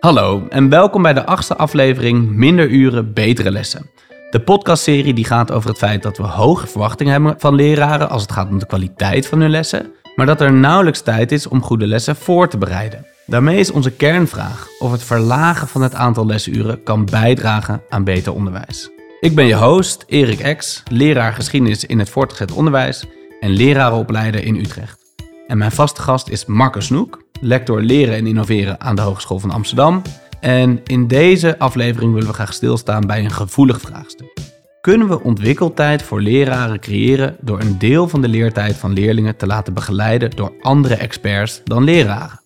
Hallo en welkom bij de achtste aflevering Minder uren, betere lessen. De podcastserie die gaat over het feit dat we hoge verwachtingen hebben van leraren als het gaat om de kwaliteit van hun lessen, maar dat er nauwelijks tijd is om goede lessen voor te bereiden. Daarmee is onze kernvraag of het verlagen van het aantal lesuren kan bijdragen aan beter onderwijs. Ik ben je host, Erik Ex, leraar geschiedenis in het voortgezet onderwijs en lerarenopleider in Utrecht. En mijn vaste gast is Marco Snoek, lector leren en innoveren aan de Hogeschool van Amsterdam. En in deze aflevering willen we graag stilstaan bij een gevoelig vraagstuk. Kunnen we ontwikkeltijd voor leraren creëren door een deel van de leertijd van leerlingen te laten begeleiden door andere experts dan leraren?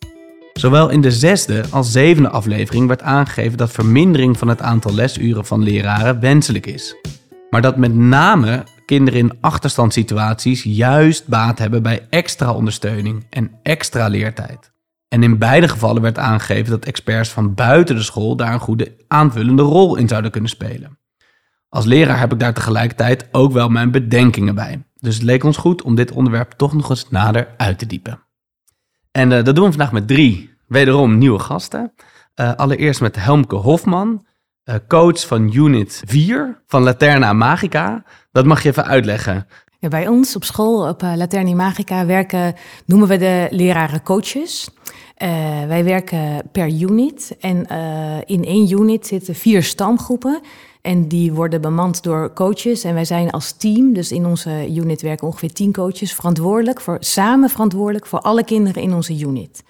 Zowel in de zesde als zevende aflevering werd aangegeven dat vermindering van het aantal lesuren van leraren wenselijk is. Maar dat met name kinderen in achterstandssituaties juist baat hebben bij extra ondersteuning en extra leertijd. En in beide gevallen werd aangegeven dat experts van buiten de school daar een goede aanvullende rol in zouden kunnen spelen. Als leraar heb ik daar tegelijkertijd ook wel mijn bedenkingen bij. Dus het leek ons goed om dit onderwerp toch nog eens nader uit te diepen. En uh, dat doen we vandaag met drie, wederom nieuwe gasten. Uh, allereerst met Helmke Hofman, uh, coach van Unit 4 van Laterna Magica. Dat mag je even uitleggen. Ja, bij ons op school, op Laterna Magica, werken, noemen we de leraren coaches. wij werken per unit en in één unit zitten vier stamgroepen. En die worden bemand door coaches. En wij zijn als team, dus in onze unit werken ongeveer tien coaches, verantwoordelijk voor, samen verantwoordelijk voor alle kinderen in onze unit.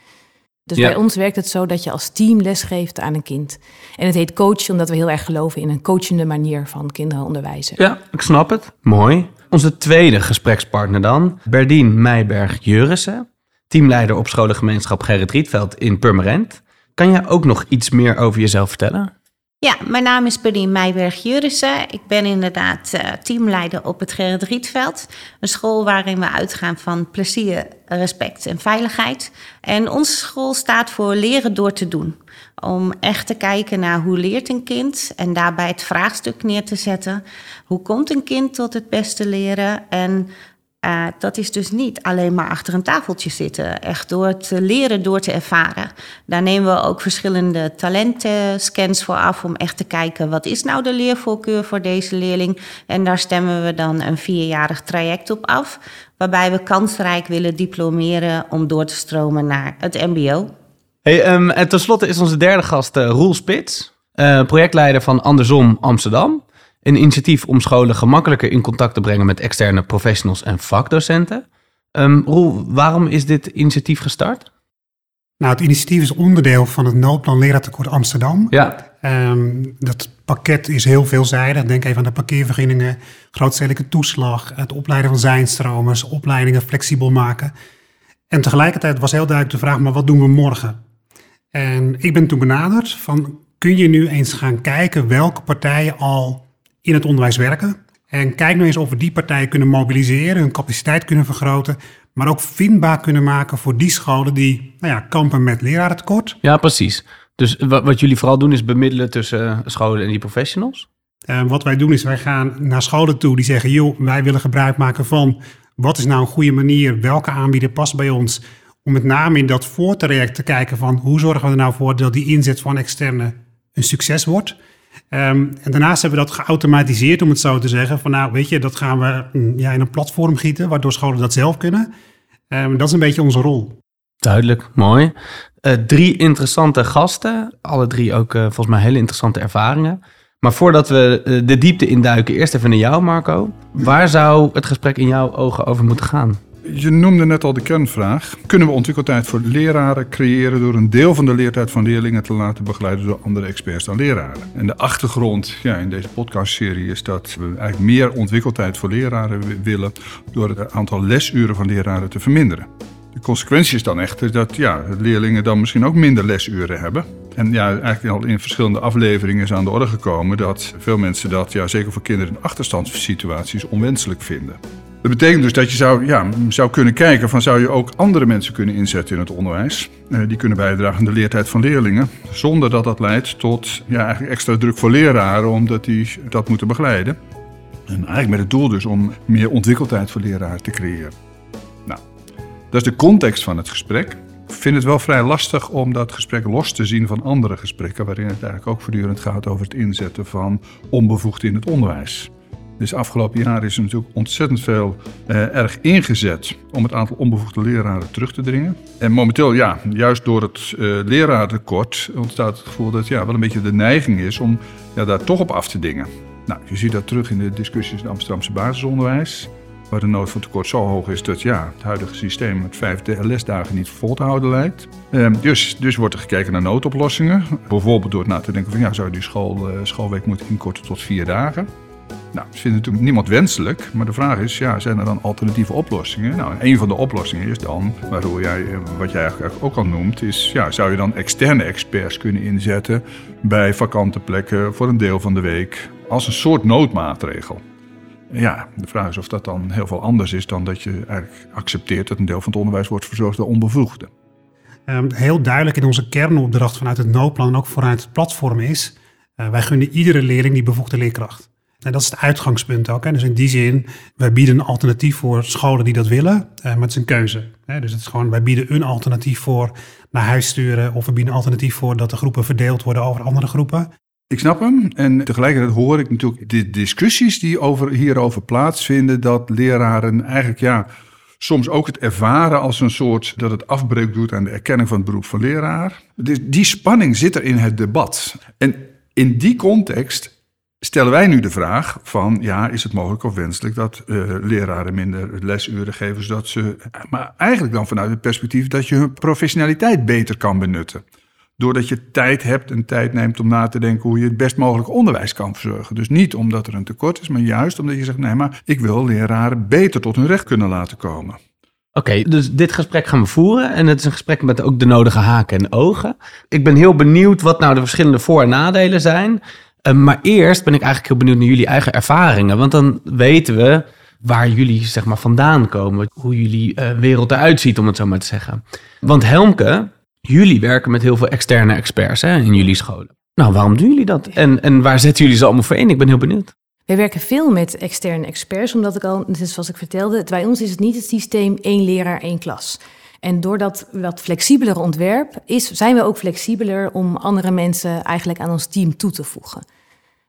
Dus bij ons werkt het zo dat je als team lesgeeft aan een kind. En het heet coachen omdat we heel erg geloven in een coachende manier van kinderen onderwijzen. Ja, ik snap het. Mooi. Onze tweede gesprekspartner dan, Berdien Meijberg-Jurissen, teamleider op scholengemeenschap Gerrit Rietveld in Purmerend. Kan jij ook nog iets meer over jezelf vertellen? Ja, mijn naam is Buddy Meijberg-Jurissen. Ik ben inderdaad uh, teamleider op het Gerrit Rietveld. Een school waarin we uitgaan van plezier, respect en veiligheid. En onze school staat voor leren door te doen. Om echt te kijken naar hoe leert een kind en daarbij het vraagstuk neer te zetten. Hoe komt een kind tot het beste leren en uh, dat is dus niet alleen maar achter een tafeltje zitten. Echt door te leren, door te ervaren. Daar nemen we ook verschillende talentenscans voor af om echt te kijken wat is nou de leervoorkeur voor deze leerling. En daar stemmen we dan een vierjarig traject op af. Waarbij we kansrijk willen diplomeren om door te stromen naar het MBO. Hey, um, en tenslotte is onze derde gast uh, Roel Spits, uh, projectleider van Andersom Amsterdam. Een initiatief om scholen gemakkelijker in contact te brengen met externe professionals en vakdocenten. Um, Roel, waarom is dit initiatief gestart? Nou, het initiatief is onderdeel van het noodplan leraartekort Amsterdam. Ja. Um, dat pakket is heel veelzijdig. Denk even aan de parkeervergunningen, grootstedelijke toeslag, het opleiden van zijnstromers, opleidingen flexibel maken. En tegelijkertijd was heel duidelijk de vraag, maar wat doen we morgen? En ik ben toen benaderd van, kun je nu eens gaan kijken welke partijen al in het onderwijs werken. En kijk nou eens of we die partijen kunnen mobiliseren, hun capaciteit kunnen vergroten, maar ook vindbaar kunnen maken voor die scholen die nou ja, kampen met lerarentekort. Ja, precies. Dus wat jullie vooral doen is bemiddelen tussen eh, scholen en die professionals? Uh, wat wij doen is wij gaan naar scholen toe die zeggen, joh, wij willen gebruik maken van wat is nou een goede manier, welke aanbieder past bij ons, om met name in dat voortraject te kijken van hoe zorgen we er nou voor dat die inzet van externe een succes wordt. Um, en daarnaast hebben we dat geautomatiseerd, om het zo te zeggen. Van nou, weet je, dat gaan we mm, ja, in een platform gieten, waardoor scholen dat zelf kunnen. Um, dat is een beetje onze rol. Duidelijk, mooi. Uh, drie interessante gasten, alle drie ook uh, volgens mij hele interessante ervaringen. Maar voordat we uh, de diepte induiken, eerst even naar jou, Marco. Waar zou het gesprek in jouw ogen over moeten gaan? Je noemde net al de kernvraag. Kunnen we ontwikkeltijd voor leraren creëren door een deel van de leertijd van leerlingen te laten begeleiden door andere experts dan leraren? En de achtergrond ja, in deze podcastserie is dat we eigenlijk meer ontwikkeltijd voor leraren willen door het aantal lesuren van leraren te verminderen. De consequentie is dan echter dat ja, leerlingen dan misschien ook minder lesuren hebben. En ja, eigenlijk al in verschillende afleveringen is aan de orde gekomen dat veel mensen dat, ja, zeker voor kinderen in achterstandssituaties, onwenselijk vinden. Dat betekent dus dat je zou, ja, zou kunnen kijken van zou je ook andere mensen kunnen inzetten in het onderwijs. Uh, die kunnen bijdragen aan de leertijd van leerlingen. Zonder dat dat leidt tot ja, eigenlijk extra druk voor leraren omdat die dat moeten begeleiden. En eigenlijk met het doel dus om meer ontwikkeltijd voor leraren te creëren. Nou, dat is de context van het gesprek. vind het wel vrij lastig om dat gesprek los te zien van andere gesprekken, waarin het eigenlijk ook voortdurend gaat over het inzetten van onbevoegd in het onderwijs. Dus afgelopen jaar is er natuurlijk ontzettend veel eh, erg ingezet om het aantal onbevoegde leraren terug te dringen. En momenteel, ja, juist door het lerarentekort ontstaat het gevoel dat ja, wel een beetje de neiging is om ja, daar toch op af te dingen. Nou, je ziet dat terug in de discussies in het Amsterdamse basisonderwijs. Waar de nood van tekort zo hoog is dat ja, het huidige systeem met vijf lesdagen niet vol te houden lijkt. Ehm, dus, dus wordt er gekeken naar noodoplossingen. Bijvoorbeeld door na te denken van ja, zou je die school, uh, schoolweek moeten inkorten tot vier dagen. Nou, dat vindt natuurlijk niemand wenselijk, maar de vraag is, ja, zijn er dan alternatieve oplossingen? Nou, een van de oplossingen is dan, waardoor jij, eh, wat jij eigenlijk ook al noemt, is, ja, zou je dan externe experts kunnen inzetten bij vakante plekken voor een deel van de week als een soort noodmaatregel? Ja, de vraag is of dat dan heel veel anders is dan dat je eigenlijk accepteert dat een deel van het onderwijs wordt verzorgd door onbevoegden. Um, heel duidelijk in onze kernopdracht vanuit het noodplan en ook vanuit het platform is, uh, wij gunnen iedere leerling die bevoegde leerkracht. En dat is het uitgangspunt ook. Hè. Dus in die zin, wij bieden een alternatief voor scholen die dat willen, uh, maar het is een keuze. Hè. Dus het is gewoon, wij bieden een alternatief voor naar huis sturen of we bieden een alternatief voor dat de groepen verdeeld worden over andere groepen. Ik snap hem. En tegelijkertijd hoor ik natuurlijk de discussies die over, hierover plaatsvinden, dat leraren eigenlijk ja, soms ook het ervaren als een soort dat het afbreuk doet aan de erkenning van het beroep van leraar. Dus die spanning zit er in het debat. En in die context stellen wij nu de vraag van, ja, is het mogelijk of wenselijk dat uh, leraren minder lesuren geven, zodat ze, maar eigenlijk dan vanuit het perspectief dat je hun professionaliteit beter kan benutten. Doordat je tijd hebt en tijd neemt om na te denken hoe je het best mogelijk onderwijs kan verzorgen. Dus niet omdat er een tekort is, maar juist omdat je zegt: nee, maar ik wil leraren beter tot hun recht kunnen laten komen. Oké, dus dit gesprek gaan we voeren. En het is een gesprek met ook de nodige haken en ogen. Ik ben heel benieuwd wat nou de verschillende voor- en nadelen zijn. Uh, maar eerst ben ik eigenlijk heel benieuwd naar jullie eigen ervaringen. Want dan weten we waar jullie zeg maar, vandaan komen. Hoe jullie uh, wereld eruit ziet, om het zo maar te zeggen. Want Helmke, Jullie werken met heel veel externe experts hè, in jullie scholen. Nou, waarom doen jullie dat? En, en waar zetten jullie ze allemaal voor in? Ik ben heel benieuwd. Wij werken veel met externe experts, omdat ik al, zoals ik vertelde, bij ons is het niet het systeem één leraar, één klas. En door dat wat flexibeler ontwerp is, zijn we ook flexibeler om andere mensen eigenlijk aan ons team toe te voegen.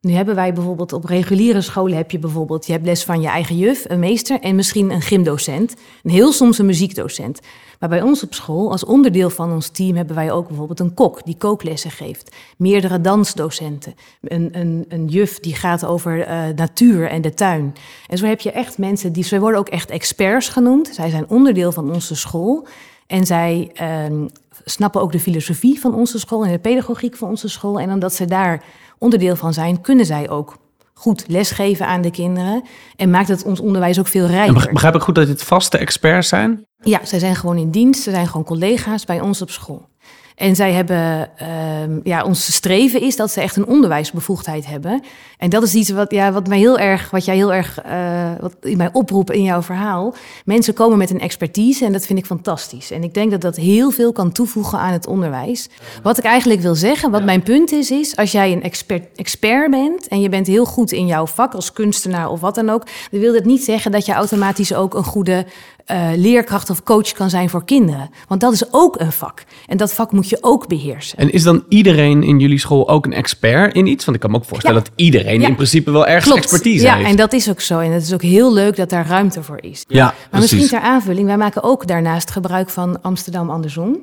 Nu hebben wij bijvoorbeeld op reguliere scholen heb je bijvoorbeeld, je hebt les van je eigen juf, een meester en misschien een gymdocent. En heel soms een muziekdocent. Maar bij ons op school, als onderdeel van ons team, hebben wij ook bijvoorbeeld een kok die kooklessen geeft. Meerdere dansdocenten. Een, een, een juf die gaat over uh, natuur en de tuin. En zo heb je echt mensen die, ze worden ook echt experts genoemd. Zij zijn onderdeel van onze school. En zij uh, snappen ook de filosofie van onze school en de pedagogiek van onze school. En omdat ze daar onderdeel van zijn, kunnen zij ook goed lesgeven aan de kinderen. En maakt het ons onderwijs ook veel rijker. En begrijp ik goed dat dit vaste experts zijn? Ja, zij zijn gewoon in dienst. Ze zijn gewoon collega's bij ons op school. En zij hebben, uh, ja, ons streven is dat ze echt een onderwijsbevoegdheid hebben. En dat is iets wat, ja, wat mij heel erg, wat jij heel erg, uh, wat in mij oproept in jouw verhaal. Mensen komen met een expertise en dat vind ik fantastisch. En ik denk dat dat heel veel kan toevoegen aan het onderwijs. Wat ik eigenlijk wil zeggen, wat mijn punt is, is als jij een expert, expert bent en je bent heel goed in jouw vak als kunstenaar of wat dan ook, dan wil dat niet zeggen dat je automatisch ook een goede uh, leerkracht of coach kan zijn voor kinderen. Want dat is ook een vak. En dat vak moet je ook beheersen. En is dan iedereen in jullie school ook een expert in iets? Want ik kan me ook voorstellen dat iedereen in principe wel ergens Klopt. expertise ja, heeft. en dat is ook zo. En het is ook heel leuk dat daar ruimte voor is. Ja, maar precies. misschien ter aanvulling, wij maken ook daarnaast gebruik van Amsterdam andersom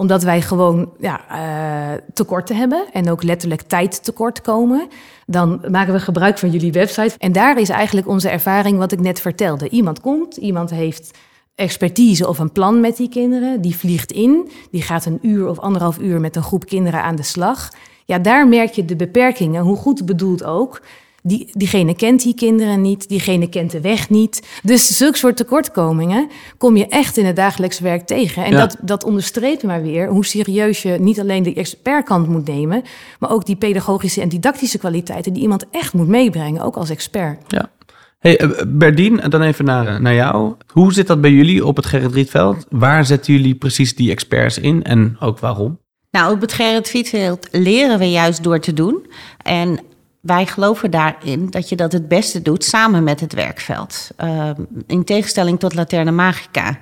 omdat wij gewoon ja, uh, tekorten hebben en ook letterlijk tijd tekort komen. Dan maken we gebruik van jullie website. En daar is eigenlijk onze ervaring wat ik net vertelde. Iemand komt, iemand heeft expertise of een plan met die kinderen. Die vliegt in, die gaat een uur of anderhalf uur met een groep kinderen aan de slag. Ja, daar merk je de beperkingen, hoe goed bedoeld ook. Die, diegene kent die kinderen niet, diegene kent de weg niet. Dus zulke soort tekortkomingen kom je echt in het dagelijks werk tegen. En Ja. dat, dat onderstreept maar weer hoe serieus je niet alleen de expertkant moet nemen, maar ook die pedagogische en didactische kwaliteiten die iemand echt moet meebrengen, ook als expert. Ja. Hey, eh, Berdien, dan even naar, naar jou. Hoe zit dat bij jullie op het Gerrit Rietveld? Waar zetten jullie precies die experts in en ook waarom? Nou, op het Gerrit Rietveld leren we juist door te doen. En wij geloven daarin dat je dat het beste doet samen met het werkveld. Uh, in tegenstelling tot Laterna Magica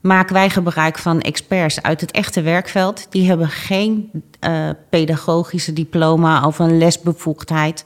maken wij gebruik van experts uit het echte werkveld. Die hebben geen uh, pedagogische diploma of een lesbevoegdheid.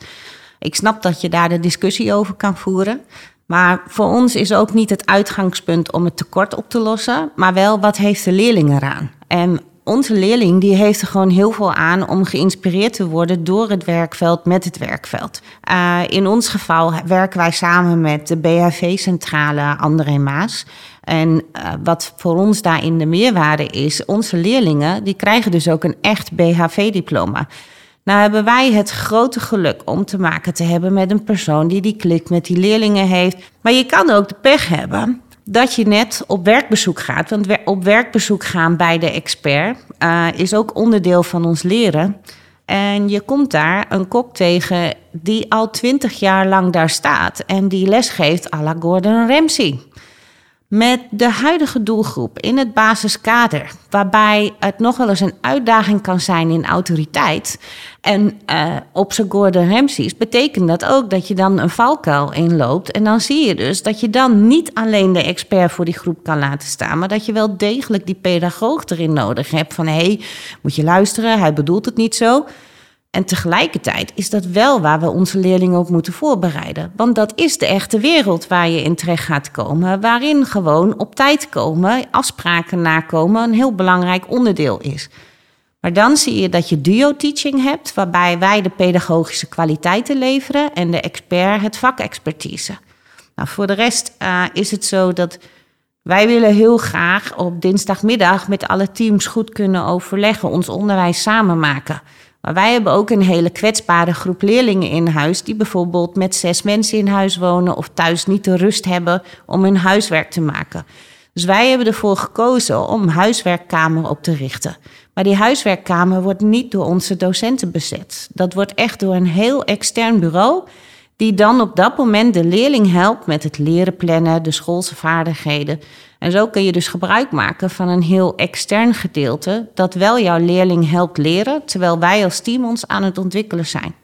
Ik snap dat je daar de discussie over kan voeren. Maar voor ons is ook niet het uitgangspunt om het tekort op te lossen, maar wel wat heeft de leerling eraan. En onze leerling die heeft er gewoon heel veel aan om geïnspireerd te worden door het werkveld met het werkveld. Uh, in ons geval werken wij samen met de BHV-centrale André Maas. En uh, wat voor ons daarin de meerwaarde is, onze leerlingen die krijgen dus ook een echt BHV-diploma. Nou hebben wij het grote geluk om te maken te hebben met een persoon die die klik met die leerlingen heeft. Maar je kan ook de pech hebben dat je net op werkbezoek gaat. Want op werkbezoek gaan bij de expert uh, is ook onderdeel van ons leren. En je komt daar een kok tegen die al twintig jaar lang daar staat en die les geeft à la Gordon Ramsay met de huidige doelgroep in het basiskader, waarbij het nog wel eens een uitdaging kan zijn in autoriteit. En uh, op zijn Gordon Ramsays betekent dat ook dat je dan een valkuil inloopt. En dan zie je dus dat je dan niet alleen de expert voor die groep kan laten staan, maar dat je wel degelijk die pedagoog erin nodig hebt. Van hé, hey, moet je luisteren, hij bedoelt het niet zo. En tegelijkertijd is dat wel waar we onze leerlingen op moeten voorbereiden. Want dat is de echte wereld waar je in terecht gaat komen, waarin gewoon op tijd komen, afspraken nakomen een heel belangrijk onderdeel is. Maar dan zie je dat je duo-teaching hebt, waarbij wij de pedagogische kwaliteiten leveren en de expert het vakexpertise. Nou, voor de rest uh, is het zo dat wij willen heel graag op dinsdagmiddag met alle teams goed kunnen overleggen, ons onderwijs samen maken. Maar wij hebben ook een hele kwetsbare groep leerlingen in huis, die bijvoorbeeld met zes mensen in huis wonen of thuis niet de rust hebben om hun huiswerk te maken. Dus wij hebben ervoor gekozen om huiswerkkamer op te richten. Maar die huiswerkkamer wordt niet door onze docenten bezet. Dat wordt echt door een heel extern bureau, die dan op dat moment de leerling helpt met het leren plannen, de schoolse vaardigheden. En zo kun je dus gebruik maken van een heel extern gedeelte dat wel jouw leerling helpt leren, terwijl wij als team ons aan het ontwikkelen zijn.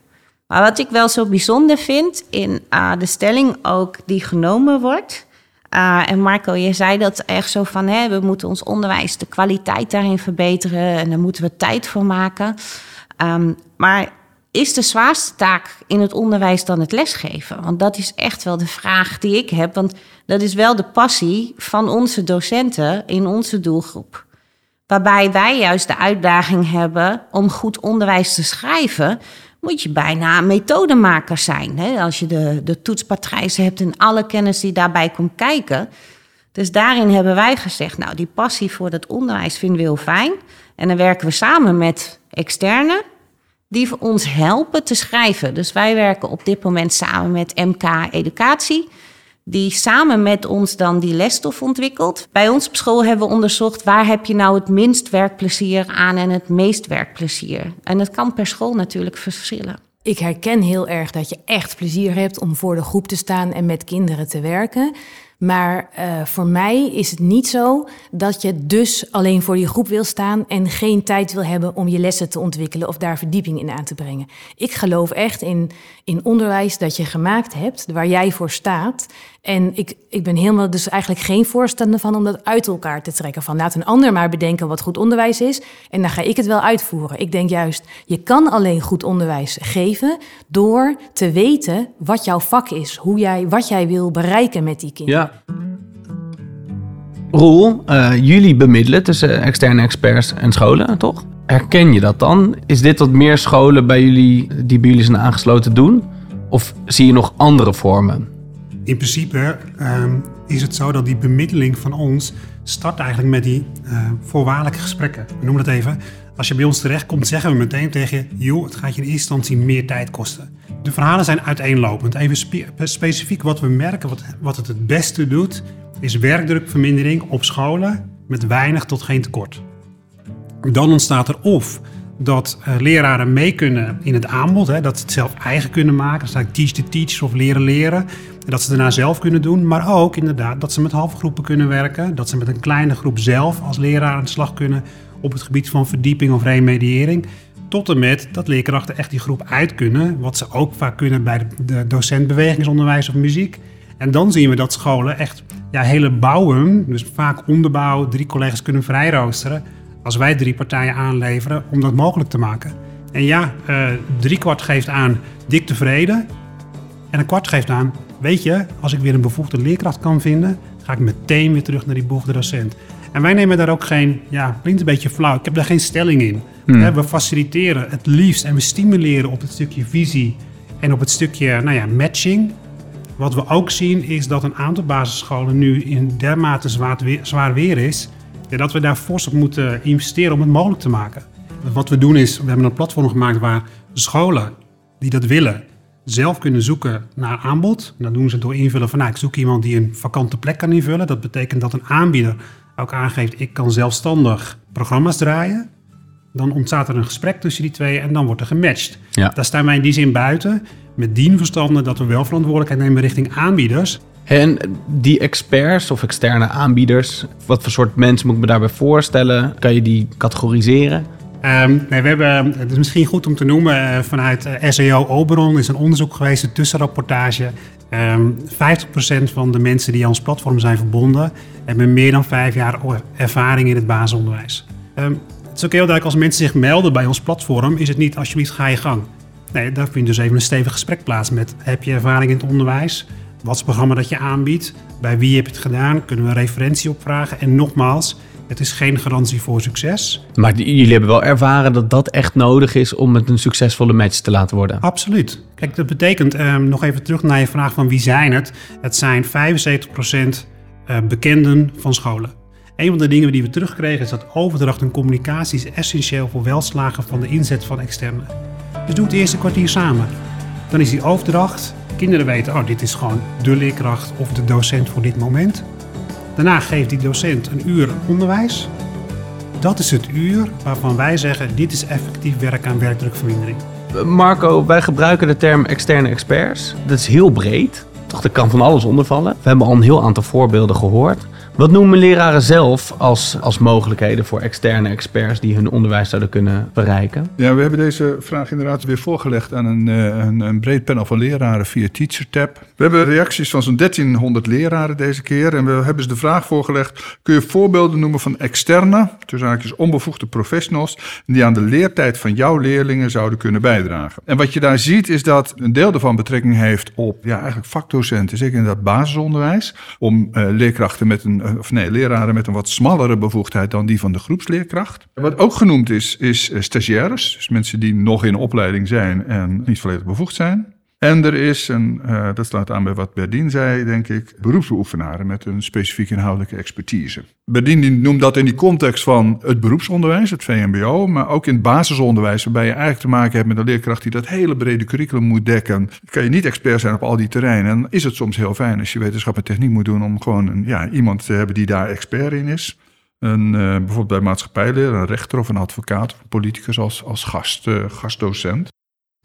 Maar wat ik wel zo bijzonder vind in uh, de stelling ook die genomen wordt. Uh, en Marco, je zei dat echt zo van, hè, we moeten ons onderwijs, de kwaliteit daarin verbeteren en daar moeten we tijd voor maken. Um, maar is de zwaarste taak in het onderwijs dan het lesgeven? Want dat is echt wel de vraag die ik heb. Want dat is wel de passie van onze docenten in onze doelgroep. Waarbij wij juist de uitdaging hebben om goed onderwijs te schrijven, moet je bijna methodemaker zijn. Hè? Als je de, de toetspatrijzen hebt en alle kennis die daarbij komt kijken. Dus daarin hebben wij gezegd, nou die passie voor dat onderwijs vinden we heel fijn. En dan werken we samen met externe die ons helpen te schrijven. Dus wij werken op dit moment samen met MK Educatie, die samen met ons dan die lesstof ontwikkelt. Bij ons op school hebben we onderzocht waar heb je nou het minst werkplezier aan en het meest werkplezier. En dat kan per school natuurlijk verschillen. Ik herken heel erg dat je echt plezier hebt om voor de groep te staan en met kinderen te werken. Maar uh, voor mij is het niet zo dat je dus alleen voor die groep wil staan en geen tijd wil hebben om je lessen te ontwikkelen of daar verdieping in aan te brengen. Ik geloof echt in, in onderwijs dat je gemaakt hebt waar jij voor staat. En ik, ik ben helemaal dus eigenlijk geen voorstander van om dat uit elkaar te trekken. Van laat een ander maar bedenken wat goed onderwijs is en dan ga ik het wel uitvoeren. Ik denk juist, je kan alleen goed onderwijs geven door te weten wat jouw vak is, hoe jij, wat jij wil bereiken met die kinderen. Roel, uh, jullie bemiddelen tussen externe experts en scholen, toch? Herken je dat dan? Is dit wat meer scholen bij jullie die bij jullie zijn aangesloten doen? Of zie je nog andere vormen? In principe um, is het zo dat die bemiddeling van ons start eigenlijk met die uh, voorwaardelijke gesprekken. We noemen het even. Als je bij ons terechtkomt, zeggen we meteen tegen je: joh, het gaat je in eerste instantie meer tijd kosten. De verhalen zijn uiteenlopend. Even spe specifiek wat we merken, wat, wat het het beste doet, is werkdrukvermindering op scholen met weinig tot geen tekort. Dan ontstaat er of dat uh, leraren mee kunnen in het aanbod, hè, dat ze het zelf eigen kunnen maken. Dat is teach the teach of leren leren. En dat ze het daarna zelf kunnen doen. Maar ook inderdaad dat ze met halve groepen kunnen werken. Dat ze met een kleine groep zelf als leraar aan de slag kunnen op het gebied van verdieping of remediëring. Tot en met dat leerkrachten echt die groep uit kunnen. Wat ze ook vaak kunnen bij de docent bewegingsonderwijs of muziek. En dan zien we dat scholen echt ja, hele bouwen, dus vaak onderbouw, drie collega's kunnen vrijroosteren. Als wij drie partijen aanleveren om dat mogelijk te maken. En ja, uh, drie kwart geeft aan dik tevreden. En een kwart geeft aan, weet je, als ik weer een bevoegde leerkracht kan vinden, ga ik meteen weer terug naar die bevoegde docent. En wij nemen daar ook geen, ja, klinkt een beetje flauw, ik heb daar geen stelling in. Hmm. We faciliteren het liefst en we stimuleren op het stukje visie en op het stukje nou ja, matching. Wat we ook zien is dat een aantal basisscholen nu in dermate zwaar weer, zwaar weer is, dat we daar fors op moeten investeren om het mogelijk te maken. Wat we doen is, we hebben een platform gemaakt waar scholen die dat willen, zelf kunnen zoeken naar aanbod. Dat doen ze door invullen van, nou, ik zoek iemand die een vakante plek kan invullen. Dat betekent dat een aanbieder ook aangeeft, ik kan zelfstandig programma's draaien. Dan ontstaat er een gesprek tussen die twee en dan wordt er gematcht. Ja. Daar staan wij in die zin buiten. Met dien verstande dat we wel verantwoordelijkheid nemen richting aanbieders. En die experts of externe aanbieders, wat voor soort mensen moet ik me daarbij voorstellen? Kan je die categoriseren? Nee, we hebben, het is misschien goed om te noemen, uh, vanuit uh, SEO Oberon is een onderzoek geweest, een tussenrapportage. Um, ehm, 50% van de mensen die aan ons platform zijn verbonden, hebben meer dan vijf jaar ervaring in het basisonderwijs. Um, het is ook heel duidelijk, als mensen zich melden bij ons platform, is het niet alsjeblieft ga je gang. Nee, daar vindt dus even een stevig gesprek plaats met heb je ervaring in het onderwijs? Wat is het programma dat je aanbiedt? Bij wie heb je het gedaan? Kunnen we een referentie opvragen? En nogmaals, het is geen garantie voor succes. Maar jullie hebben wel ervaren dat dat echt nodig is om het een succesvolle match te laten worden. Absoluut. Kijk, dat betekent, um, nog even terug naar je vraag van wie zijn het? Het zijn 75% uh, bekenden van scholen. Een van de dingen die we terugkregen is dat overdracht en communicatie is essentieel voor welslagen van de inzet van externen. Dus doe het eerste kwartier samen. Dan is die overdracht. Kinderen weten, oh, dit is gewoon de leerkracht of de docent voor dit moment. Daarna geeft die docent een uur onderwijs. Dat is het uur waarvan wij zeggen, dit is effectief werk aan werkdrukvermindering. Marco, wij gebruiken de term externe experts. Dat is heel breed. Toch, er kan van alles onder vallen. We hebben al een heel aantal voorbeelden gehoord. Wat noemen leraren zelf als, als mogelijkheden voor externe experts die hun onderwijs zouden kunnen bereiken? Ja, we hebben deze vraag inderdaad weer voorgelegd aan een, eh, een, breed panel van leraren via TeacherTap. We hebben reacties van zo'n 1300 leraren deze keer en we hebben ze de vraag voorgelegd: kun je voorbeelden noemen van externe, tussen haakjes onbevoegde professionals, die aan de leertijd van jouw leerlingen zouden kunnen bijdragen? En wat je daar ziet is dat een deel daarvan betrekking heeft op ja, eigenlijk vakdocenten, zeker in dat basisonderwijs, om uh, leerkrachten met een of nee, leraren met een wat smallere bevoegdheid dan die van de groepsleerkracht. Wat ook genoemd is, is eh, stagiaires. Dus mensen die nog in opleiding zijn en niet volledig bevoegd zijn. En er is, een, uh, dat slaat aan bij wat Berdien zei, denk ik, beroepsbeoefenaren met een specifieke inhoudelijke expertise. Berdien noemt dat in die context van het beroepsonderwijs, het VMBO, maar ook in het basisonderwijs, waarbij je eigenlijk te maken hebt met een leerkracht die dat hele brede curriculum moet dekken. Kan je niet expert zijn op al die terreinen. En is het soms heel fijn als je wetenschap en techniek moet doen om gewoon een, ja, iemand te hebben die daar expert in is. Een, uh, bijvoorbeeld bij maatschappijleer, een rechter of een advocaat of een politicus als, als gast, uh, gastdocent.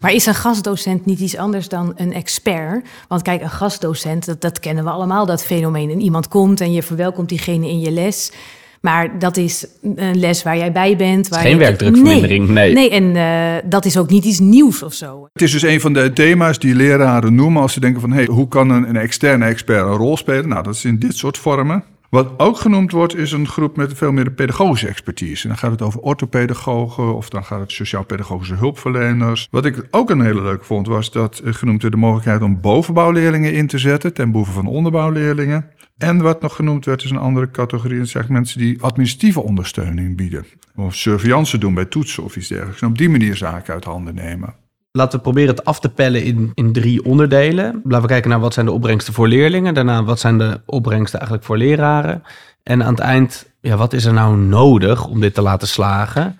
Maar is een gastdocent niet iets anders dan een expert? Want kijk, een gastdocent, dat, dat kennen we allemaal, dat fenomeen. En iemand komt en je verwelkomt diegene in je les. Maar dat is een les waar jij bij bent. Waar Geen werkdrukvermindering, nee. Nee, en uh, dat is ook niet iets nieuws of zo. Het is dus een van de thema's die leraren noemen als ze denken van... Hey, hoe kan een, een externe expert een rol spelen? Nou, dat is in dit soort vormen. Wat ook genoemd wordt, is een groep met veel meer pedagogische expertise. En dan gaat het over orthopedagogen of dan gaat het sociaal-pedagogische hulpverleners. Wat ik ook een hele leuke vond, was dat genoemd werd de mogelijkheid om bovenbouwleerlingen in te zetten ten behoeve van onderbouwleerlingen. En wat nog genoemd werd, is een andere categorie. Dat zijn mensen die administratieve ondersteuning bieden. Of surveillance doen bij toetsen of iets dergelijks. En op die manier zaken uit handen nemen. Laten we proberen het af te pellen in, in drie onderdelen. Laten we kijken naar wat zijn de opbrengsten voor leerlingen. Daarna wat zijn de opbrengsten eigenlijk voor leraren. En aan het eind, ja, wat is er nou nodig om dit te laten slagen?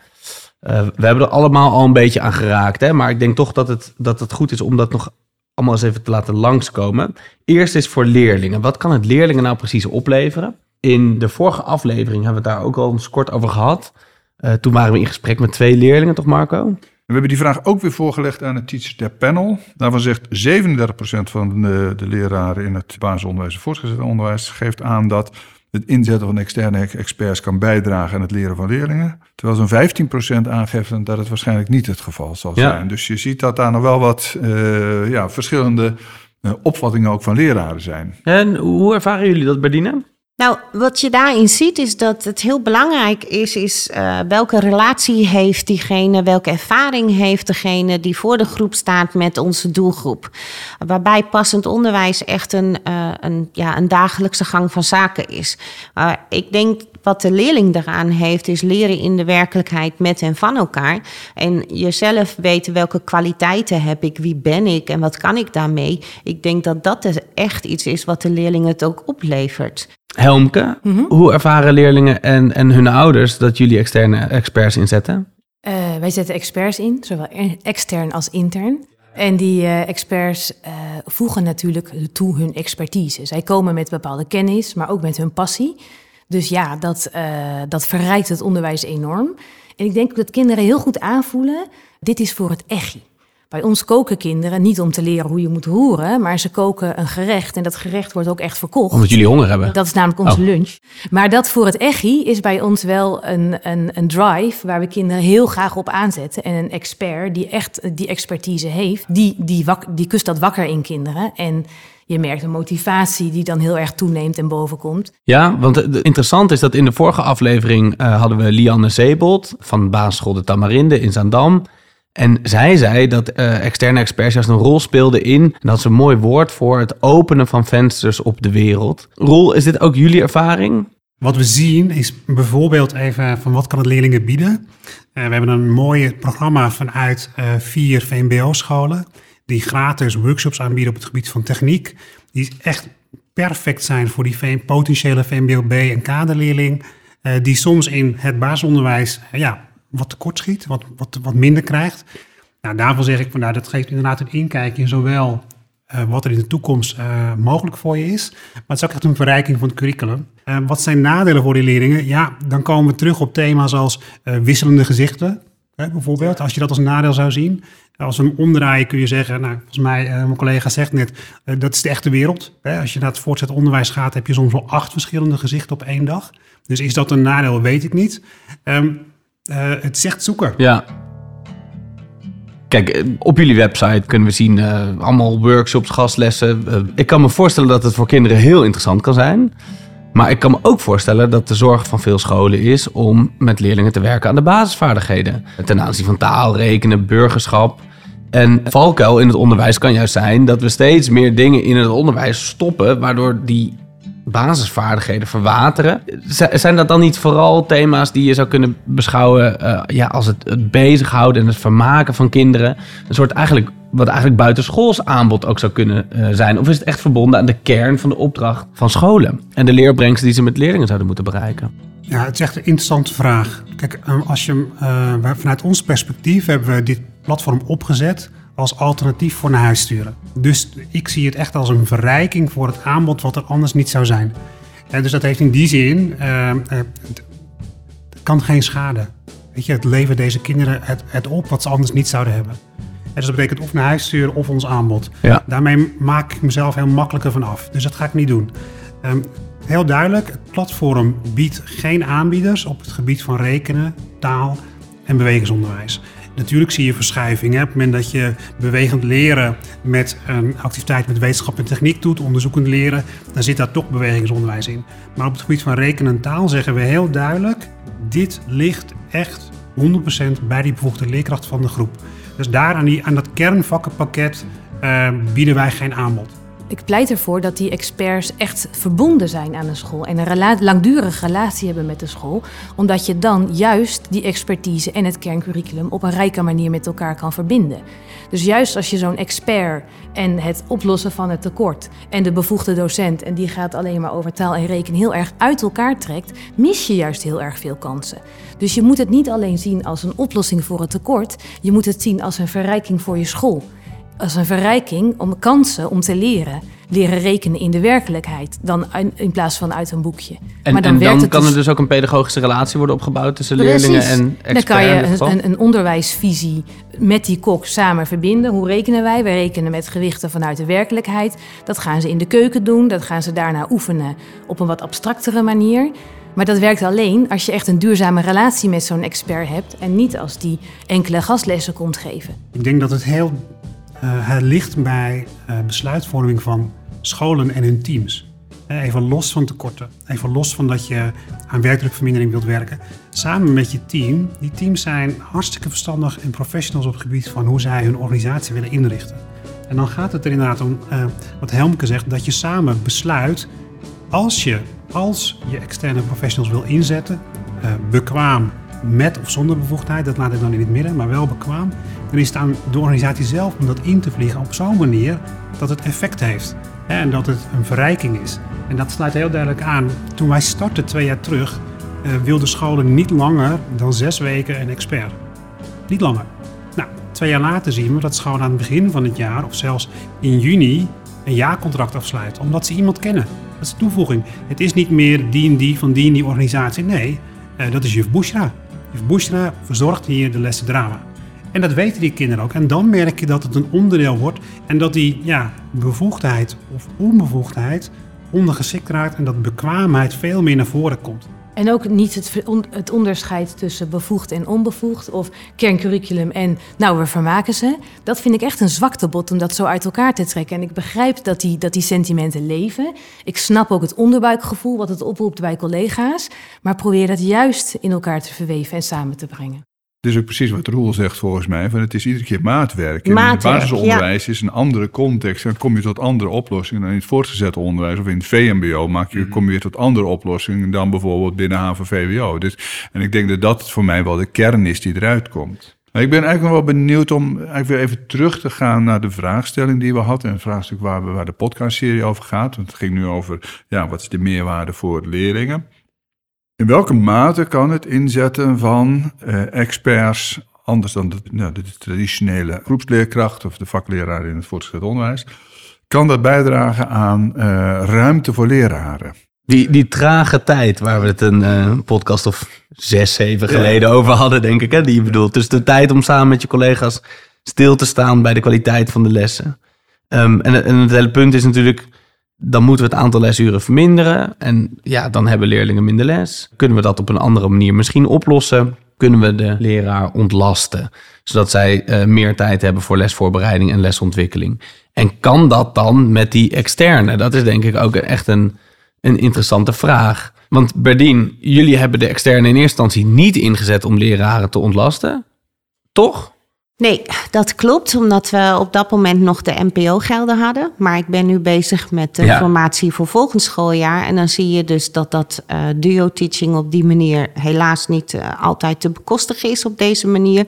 Uh, we hebben er allemaal al een beetje aan geraakt. Hè? Maar ik denk toch dat het, dat het goed is om dat nog allemaal eens even te laten langskomen. Eerst is voor leerlingen. Wat kan het leerlingen nou precies opleveren? In de vorige aflevering hebben we het daar ook al eens kort over gehad. Uh, toen waren we in gesprek met twee leerlingen, toch Marco? We hebben die vraag ook weer voorgelegd aan het Teacher Tab Panel. Daarvan zegt 37% van de, de leraren in het basisonderwijs en voortgezet onderwijs geeft aan dat het inzetten van externe experts kan bijdragen aan het leren van leerlingen. Terwijl zo'n 15% aangeeft dat het waarschijnlijk niet het geval zal zijn. Dus je ziet dat daar nog wel wat uh, ja, verschillende uh, opvattingen ook van leraren zijn. En hoe ervaren jullie dat, Berdine? Nou, wat je daarin ziet is dat het heel belangrijk is, is uh, welke relatie heeft diegene, welke ervaring heeft degene die voor de groep staat met onze doelgroep. Waarbij passend onderwijs echt een, uh, een, ja, een dagelijkse gang van zaken is. Ik denk wat de leerling daaraan heeft, is leren in de werkelijkheid met en van elkaar. En jezelf weten welke kwaliteiten heb ik, wie ben ik en wat kan ik daarmee. Ik denk dat dat dus echt iets is wat de leerling het ook oplevert. Helmke, Mhm. hoe ervaren leerlingen en, en hun ouders dat jullie externe experts inzetten? Uh, wij zetten experts in, zowel extern als intern. En die uh, experts uh, voegen natuurlijk toe hun expertise. Zij komen met bepaalde kennis, maar ook met hun passie. Dus ja, dat, uh, dat verrijkt het onderwijs enorm. En ik denk dat kinderen heel goed aanvoelen, dit is voor het echi. Bij ons koken kinderen niet om te leren hoe je moet roeren, maar ze koken een gerecht en dat gerecht wordt ook echt verkocht. Omdat jullie honger hebben. Dat is namelijk onze Oh. lunch. Maar dat voor het echi is bij ons wel een, een, een drive waar we kinderen heel graag op aanzetten. En een expert die echt die expertise heeft, die, die, wak, die kust dat wakker in kinderen. En je merkt een motivatie die dan heel erg toeneemt en bovenkomt. Ja, want het interessant is dat in de vorige aflevering uh, hadden we Lianne Zeebold van basisschool De Tamarinde in Zaandam. En zij zei dat uh, externe experts juist een rol speelden in, en dat is een mooi woord voor, het openen van vensters op de wereld. Roel, is dit ook jullie ervaring? Wat we zien is bijvoorbeeld even van wat kan het leerlingen bieden. Uh, we hebben een mooi programma vanuit uh, vier VMBO-scholen die gratis workshops aanbieden op het gebied van techniek. Die echt perfect zijn voor die potentiële VMBO-B en kaderleerling. Uh, die soms in het basisonderwijs ja, wat tekort schiet, wat, wat, wat minder krijgt. Nou, daarvan zeg ik van nou, dat geeft inderdaad een inkijk in zowel uh, wat er in de toekomst mogelijk voor je is, maar het is ook echt een verrijking van het curriculum. Wat zijn nadelen voor die leerlingen? Ja, dan komen we terug op thema's als eh, wisselende gezichten, bijvoorbeeld, als je dat als nadeel zou zien. Als we hem omdraaien kun je zeggen, nou, volgens mij, uh, mijn collega zegt net, uh, dat is de echte wereld. Hè? Als je naar het voortgezet onderwijs gaat, heb je soms wel acht verschillende gezichten op één dag. Dus is dat een nadeel, weet ik niet. Um, uh, het zegt zoeken. Ja. Kijk, eh, op jullie website kunnen we zien allemaal workshops, gastlessen. Ik kan me voorstellen dat het voor kinderen heel interessant kan zijn. Maar ik kan me ook voorstellen dat de zorg van veel scholen is om met leerlingen te werken aan de basisvaardigheden. Ten aanzien van taal, rekenen, burgerschap. En valkuil in het onderwijs kan juist zijn dat we steeds meer dingen in het onderwijs stoppen, waardoor die basisvaardigheden verwateren. Zijn dat dan niet vooral thema's die je zou kunnen beschouwen uh, ja, als het, het bezighouden en het vermaken van kinderen? Een soort eigenlijk, wat eigenlijk buitenschools aanbod ook zou kunnen uh, zijn? Of is het echt verbonden aan de kern van de opdracht van scholen en de leerbrengsten die ze met leerlingen zouden moeten bereiken? Ja, het is echt een interessante vraag. Kijk, als je, uh, vanuit ons perspectief hebben we dit platform opgezet als alternatief voor naar huis sturen. Dus ik zie het echt als een verrijking voor het aanbod wat er anders niet zou zijn. En dus dat heeft in die zin, het kan geen schade. Weet je, het levert deze kinderen het, het op wat ze anders niet zouden hebben. Dus dat betekent of naar huis sturen of ons aanbod. Ja. Daarmee maak ik mezelf heel makkelijker van af. Dus dat ga ik niet doen. Um, heel duidelijk, het platform biedt geen aanbieders op het gebied van rekenen, taal en bewegingsonderwijs. Natuurlijk zie je verschuivingen. Op het moment dat je bewegend leren met een activiteit met wetenschap en techniek doet, onderzoekend leren, dan zit daar toch bewegingsonderwijs in. Maar op het gebied van rekenen en taal zeggen we heel duidelijk, dit ligt echt 100% bij die bevoegde leerkracht van de groep. Dus daar aan, die, aan dat kernvakkenpakket uh, bieden wij geen aanbod. Ik pleit ervoor dat die experts echt verbonden zijn aan een school en een langdurige relatie hebben met de school, omdat je dan juist die expertise en het kerncurriculum op een rijke manier met elkaar kan verbinden. Dus juist als je zo'n expert en het oplossen van het tekort en de bevoegde docent en die gaat alleen maar over taal en rekenen heel erg uit elkaar trekt, mis je juist heel erg veel kansen. Dus je moet het niet alleen zien als een oplossing voor het tekort, je moet het zien als een verrijking voor je school als een verrijking om kansen om te leren. Leren rekenen in de werkelijkheid, dan in plaats van uit een boekje. En, maar dan, en werkt dan het kan dus... er dus ook een pedagogische relatie worden opgebouwd tussen Precies. leerlingen en experts. Dan kan je een, een, een onderwijsvisie met die kok samen verbinden. Hoe rekenen wij? Wij rekenen met gewichten vanuit de werkelijkheid. Dat gaan ze in de keuken doen. Dat gaan ze daarna oefenen op een wat abstractere manier. Maar dat werkt alleen als je echt een duurzame relatie met zo'n expert hebt... en niet als die enkele gastlessen komt geven. Ik denk dat het heel het ligt bij besluitvorming van scholen en hun teams. Even los van tekorten, even los van dat je aan werkdrukvermindering wilt werken. Samen met je team. Die teams zijn hartstikke verstandig en professionals op het gebied van hoe zij hun organisatie willen inrichten. En dan gaat het er inderdaad om, uh, wat Helmke zegt, dat je samen besluit als je, als je externe professionals wil inzetten, uh, bekwaam met of zonder bevoegdheid, dat laat ik dan in het midden, maar wel bekwaam, dan is het aan de organisatie zelf om dat in te vliegen op zo'n manier dat het effect heeft en dat het een verrijking is. En dat sluit heel duidelijk aan. Toen wij startten twee jaar terug, uh, wilden scholen niet langer dan zes weken een expert. Niet langer. Nou, twee jaar later zien we dat scholen aan het begin van het jaar, of zelfs in juni, een jaarcontract afsluiten. Omdat ze iemand kennen. Dat is de toevoeging. Het is niet meer die en die van die en die organisatie. Nee, uh, dat is juf Bushra. Juf Bushra verzorgt hier de lessen drama. En dat weten die kinderen ook. En dan merk je dat het een onderdeel wordt en dat die ja, bevoegdheid of onbevoegdheid ondergeschikt raakt en dat bekwaamheid veel meer naar voren komt. En ook niet het, het onderscheid tussen bevoegd en onbevoegd of kerncurriculum en nou, we vermaken ze. Dat vind ik echt een zwaktebod om dat zo uit elkaar te trekken. En ik begrijp dat die, dat die sentimenten leven. Ik snap ook het onderbuikgevoel wat het oproept bij collega's. Maar probeer dat juist in elkaar te verweven en samen te brengen. Dit is ook precies wat Roel zegt volgens mij. Van het is iedere keer maatwerk. in het basisonderwijs is een andere context. Dan kom je tot andere oplossingen. Dan in het voortgezet onderwijs of in het VMBO maak je, mhm. kom je weer tot andere oplossingen dan bijvoorbeeld binnen HAVO-VWO. Dus, en ik denk dat dat voor mij wel de kern is die eruit komt. ik ben eigenlijk nog wel benieuwd om eigenlijk weer even terug te gaan naar de vraagstelling die we hadden. Een vraagstuk waar, we, waar de podcastserie over gaat. Want het ging nu over ja, wat is de meerwaarde voor leerlingen. In welke mate kan het inzetten van uh, experts, anders dan de, nou, de, traditionele groepsleerkracht of de vakleraar in het voortgezet onderwijs, kan dat bijdragen aan uh, ruimte voor leraren? Die, die trage tijd waar we het een uh, podcast of zes, zeven geleden over hadden, denk ik, hè, die je bedoelt. Dus de tijd om samen met je collega's stil te staan bij de kwaliteit van de lessen. Um, en, en het hele punt is natuurlijk dan moeten we het aantal lesuren verminderen. En ja, dan hebben leerlingen minder les. Kunnen we dat op een andere manier misschien oplossen? Kunnen we de leraar ontlasten, zodat zij uh, meer tijd hebben voor lesvoorbereiding en lesontwikkeling? En kan dat dan met die externe? Dat is denk ik ook echt een, een interessante vraag. Want Berdien, jullie hebben de externe in eerste instantie niet ingezet om leraren te ontlasten. Toch? Nee, dat klopt, omdat we op dat moment nog de NPO-gelden hadden. Maar ik ben nu bezig met de formatie voor volgend schooljaar. En dan zie je dus dat dat uh, duo-teaching op die manier helaas niet uh, altijd te bekostigen is op deze manier.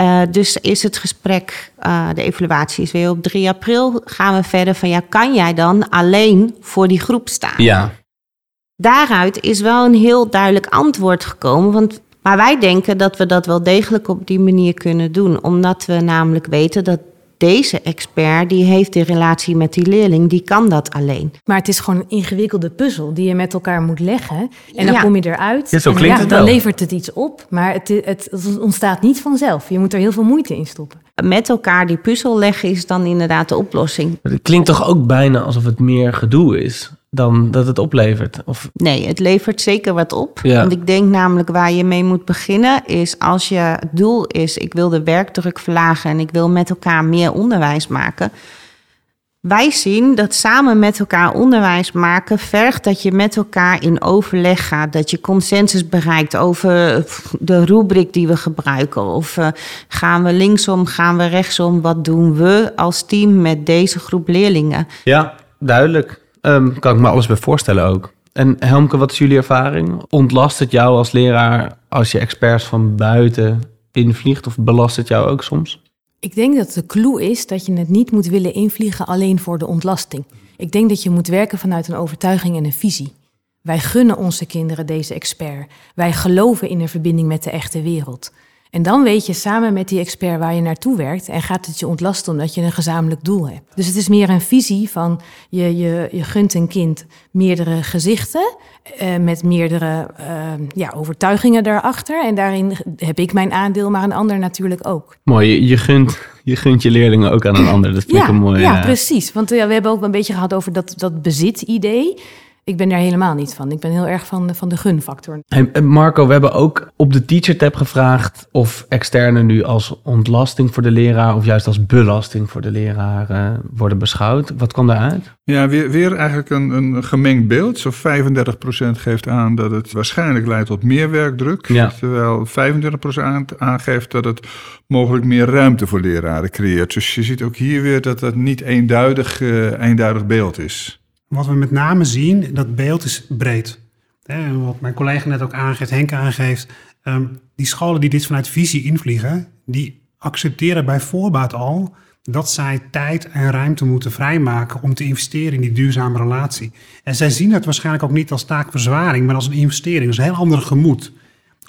Uh, dus is het gesprek, de evaluatie is weer op 3 april. Gaan we verder van ja, kan jij dan alleen voor die groep staan? Ja. Daaruit is wel een heel duidelijk antwoord gekomen. Want maar wij denken dat we dat wel degelijk op die manier kunnen doen. Omdat we namelijk weten dat deze expert, die heeft die relatie met die leerling, die kan dat alleen. Maar het is gewoon een ingewikkelde puzzel die je met elkaar moet leggen. En dan kom je eruit. Ja, zo klinkt en het dan levert het iets op, maar het, het, het, ontstaat niet vanzelf. Je moet er heel veel moeite in stoppen. Met elkaar die puzzel leggen is dan inderdaad de oplossing. Het klinkt toch ook bijna alsof het meer gedoe is dan dat het oplevert? Of... Nee, het levert zeker wat op. Want ik denk namelijk waar je mee moet beginnen is als je het doel is, ik wil de werkdruk verlagen en ik wil met elkaar meer onderwijs maken. Wij zien dat samen met elkaar onderwijs maken vergt dat je met elkaar in overleg gaat. Dat je consensus bereikt over de rubriek die we gebruiken. Of uh, gaan we linksom, gaan we rechtsom? Wat doen we als team met deze groep leerlingen? Ja, duidelijk. Um, kan ik me alles bij voorstellen ook. En Helmke, wat is jullie ervaring? Ontlast het jou als leraar als je experts van buiten invliegt? Of belast het jou ook soms? Ik denk dat de clue is dat je het niet moet willen invliegen alleen voor de ontlasting. Ik denk dat je moet werken vanuit een overtuiging en een visie. Wij gunnen onze kinderen deze expert. Wij geloven in een verbinding met de echte wereld. En dan weet je samen met die expert waar je naartoe werkt en gaat het je ontlasten omdat je een gezamenlijk doel hebt. Dus het is meer een visie van je, je, je gunt een kind meerdere gezichten uh, met meerdere uh, ja, overtuigingen daarachter. En daarin heb ik mijn aandeel, maar een ander natuurlijk ook. Mooi, je, je gunt, je gunt je leerlingen ook aan een ander. Dat vind ja, ik een mooi. Ja, precies. Want ja, we hebben ook een beetje gehad over dat, dat bezit-idee. Ik ben daar helemaal niet van. Ik ben heel erg van, van de gunfactor. Hey, Marco, we hebben ook op de Teacher Tab gevraagd of externe nu als ontlasting voor de leraar of juist als belasting voor de leraar uh, worden beschouwd. Wat kwam daaruit? Ja, weer, weer eigenlijk een, een gemengd beeld. Zo 35% geeft aan dat het waarschijnlijk leidt tot meer werkdruk. Ja. Terwijl 25% aangeeft dat het mogelijk meer ruimte voor leraren creëert. Dus je ziet ook hier weer dat dat niet eenduidig, uh, eenduidig beeld is. Wat we met name zien, dat beeld is breed. wat mijn collega net ook aangeeft, Henk aangeeft. Ehm, die scholen die dit vanuit visie invliegen, die accepteren bij voorbaat al dat zij tijd en ruimte moeten vrijmaken om te investeren in die duurzame relatie. En zij zien het waarschijnlijk ook niet als taakverzwaring, maar als een investering. Dat is een heel ander gemoed.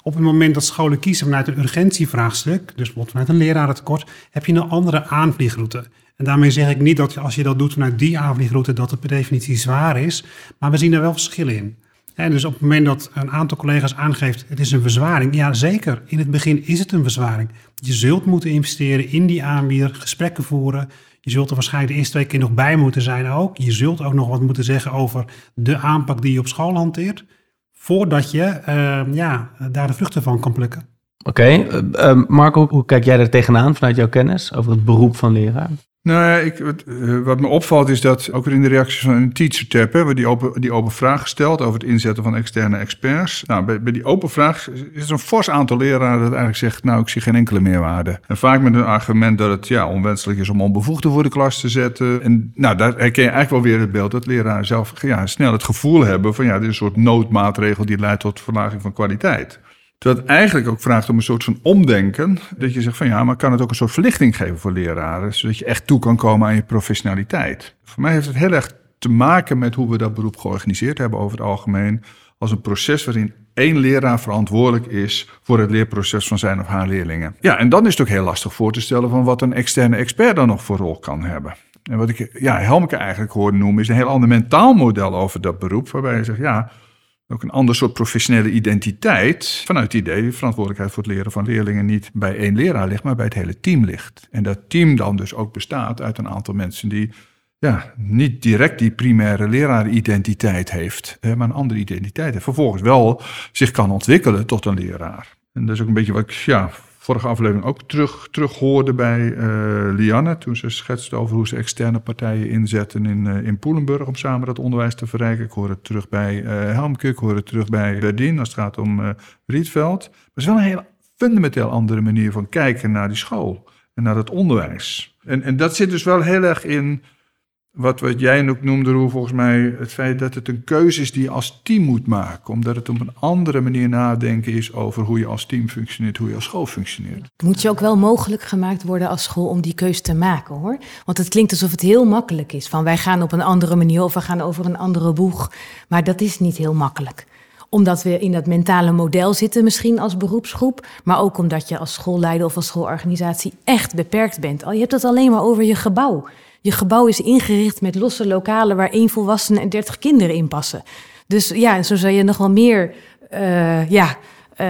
Op het moment dat scholen kiezen vanuit een urgentievraagstuk, dus bijvoorbeeld vanuit een lerarentekort, heb je een andere aanvliegroute. En daarmee zeg ik niet dat als je dat doet vanuit die aanvliegroute, dat het per definitie zwaar is. Maar we zien er wel verschillen in. En dus op het moment dat een aantal collega's aangeeft, het is een verzwaring. Ja, zeker. In het begin is het een verzwaring. Je zult moeten investeren in die aanbieder, gesprekken voeren. Je zult er waarschijnlijk de eerste twee keer nog bij moeten zijn ook. Je zult ook nog wat moeten zeggen over de aanpak die je op school hanteert. Voordat je uh, ja, daar de vruchten van kan plukken. Oké, uh, uh, Marco, hoe kijk jij er tegenaan vanuit jouw kennis over het beroep van leraar? Nou ik, wat, eh, wat, me opvalt is dat ook weer in de reacties van een teacher tab hebben die open, die open vraag gesteld over het inzetten van externe experts. Nou, bij, bij die open vraag is er een fors aantal leraren dat eigenlijk zegt, nou, ik zie geen enkele meerwaarde. En vaak met een argument dat het ja, onwenselijk is om onbevoegden voor de klas te zetten. En nou, daar herken je eigenlijk wel weer het beeld dat leraren zelf ja, snel het gevoel hebben van ja, dit is een soort noodmaatregel die leidt tot verlaging van kwaliteit. Het eigenlijk ook vraagt om een soort van omdenken. Dat je zegt van ja, maar kan het ook een soort verlichting geven voor leraren. Zodat je echt toe kan komen aan je professionaliteit. Voor mij heeft het heel erg te maken met hoe we dat beroep georganiseerd hebben over het algemeen. Als een proces waarin één leraar verantwoordelijk is voor het leerproces van zijn of haar leerlingen. Ja, en dan is het ook heel lastig voor te stellen van wat een externe expert dan nog voor rol kan hebben. En wat ik ja, Helmke eigenlijk hoorde noemen is een heel ander mentaal model over dat beroep. Waarbij je zegt ja ook een ander soort professionele identiteit. Vanuit het idee, de verantwoordelijkheid voor het leren van leerlingen niet bij één leraar ligt, maar bij het hele team ligt. En dat team dan dus ook bestaat uit een aantal mensen die ja, niet direct die primaire leraaridentiteit heeft, maar een andere identiteit heeft. Vervolgens wel zich kan ontwikkelen tot een leraar. En dat is ook een beetje wat ik ja, vorige aflevering ook terug, terug hoorde bij uh, Lianne. Toen ze schetste over hoe ze externe partijen inzetten in, uh, in Poelenburg om samen dat onderwijs te verrijken. Ik hoor het terug bij uh, Helmke, ik hoor het terug bij Berdien als het gaat om Rietveld. Maar het is wel een heel fundamenteel andere manier van kijken naar die school en naar het onderwijs. En, en dat zit dus wel heel erg in wat, wat jij ook noemde, Roel, volgens mij het feit dat het een keuze is die je als team moet maken. Omdat het op een andere manier nadenken is over hoe je als team functioneert, hoe je als school functioneert. Het moet je ook wel mogelijk gemaakt worden als school om die keuze te maken hoor. Want het klinkt alsof het heel makkelijk is. Van wij gaan op een andere manier of we gaan over een andere boeg. Maar dat is niet heel makkelijk omdat we in dat mentale model zitten, misschien als beroepsgroep. Maar ook omdat je als schoolleider of als schoolorganisatie echt beperkt bent. Je hebt het alleen maar over je gebouw. Je gebouw is ingericht met losse lokalen waar één volwassene en dertig kinderen in passen. Dus ja, zo zou je nog wel meer uh, ja, uh,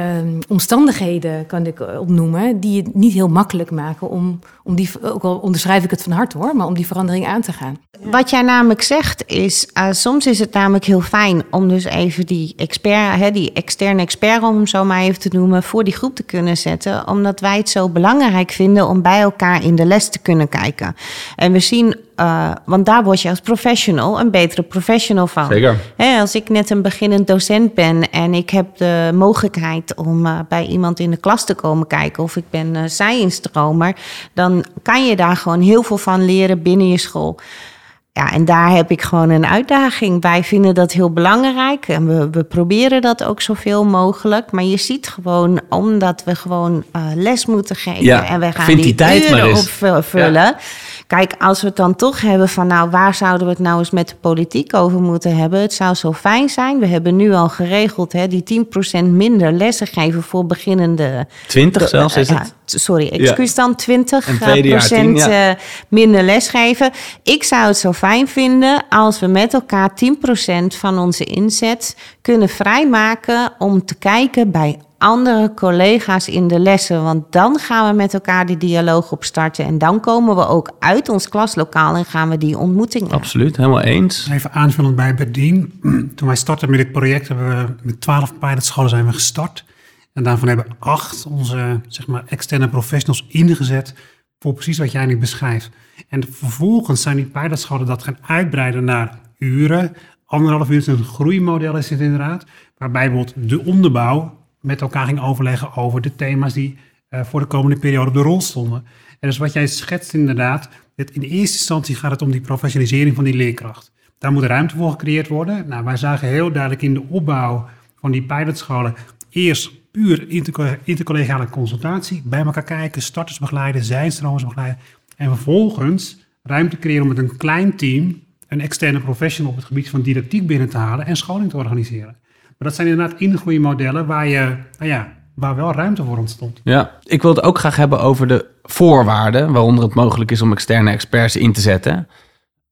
omstandigheden kan ik opnoemen, die het niet heel makkelijk maken om, om die, ook al onderschrijf ik het van harte hoor, maar om die verandering aan te gaan. Wat jij namelijk zegt is, uh, soms is het namelijk heel fijn om dus even die expert, hè, die externe expert om zo maar even te noemen, voor die groep te kunnen zetten, omdat wij het zo belangrijk vinden om bij elkaar in de les te kunnen kijken. En we zien uh, want daar word je als professional een betere professional van. Zeker. als ik net een beginnend docent ben en ik heb de mogelijkheid om uh, bij iemand in de klas te komen kijken, of ik ben uh, zij-instromer, dan kan je daar gewoon heel veel van leren binnen je school. Ja, en daar heb ik gewoon een uitdaging. Wij vinden dat heel belangrijk en we, we proberen dat ook zoveel mogelijk. Maar je ziet gewoon, omdat we gewoon les moeten geven ja, en we gaan die, die tijd uren opvullen. Ja. Kijk, als we het dan toch hebben van, nou, waar zouden we het nou eens met de politiek over moeten hebben? Het zou zo fijn zijn. We hebben nu al geregeld, hè, die 10% minder lessen geven voor beginnende. 20 zelfs is het? sorry, excuus dan 20 procent ja. minder lesgeven. Ik zou het zo fijn vinden als we met elkaar 10% van onze inzet kunnen vrijmaken om te kijken bij andere collega's in de lessen. Want dan gaan we met elkaar die dialoog opstarten. En dan komen we ook uit ons klaslokaal en gaan we die ontmoeting Absoluut, helemaal eens. Even aanvullend bij Berdien. Toen wij startten met dit project hebben we met twaalf pilotscholen zijn we gestart. En daarvan hebben acht onze zeg maar, externe professionals ingezet voor precies wat jij nu beschrijft. En vervolgens zijn die pilotscholen dat gaan uitbreiden naar uren. Anderhalf uur is een groeimodel is het inderdaad. Waarbij bijvoorbeeld de onderbouw met elkaar ging overleggen over de thema's die uh, voor de komende periode op de rol stonden. En dus wat jij schetst inderdaad, in eerste instantie gaat het om die professionalisering van die leerkracht. Daar moet ruimte voor gecreëerd worden. Nou, wij zagen heel duidelijk in de opbouw van die pilotscholen eerst puur intercollegiale consultatie, bij elkaar kijken, starters begeleiden, zijnstromers begeleiden. En vervolgens ruimte creëren om met een klein team een externe professional op het gebied van didactiek binnen te halen en scholing te organiseren. Maar dat zijn inderdaad ingroeimodellen waar, je, nou ja, waar wel ruimte voor ontstond. Ja, ik wil het ook graag hebben over de voorwaarden, waaronder het mogelijk is om externe experts in te zetten.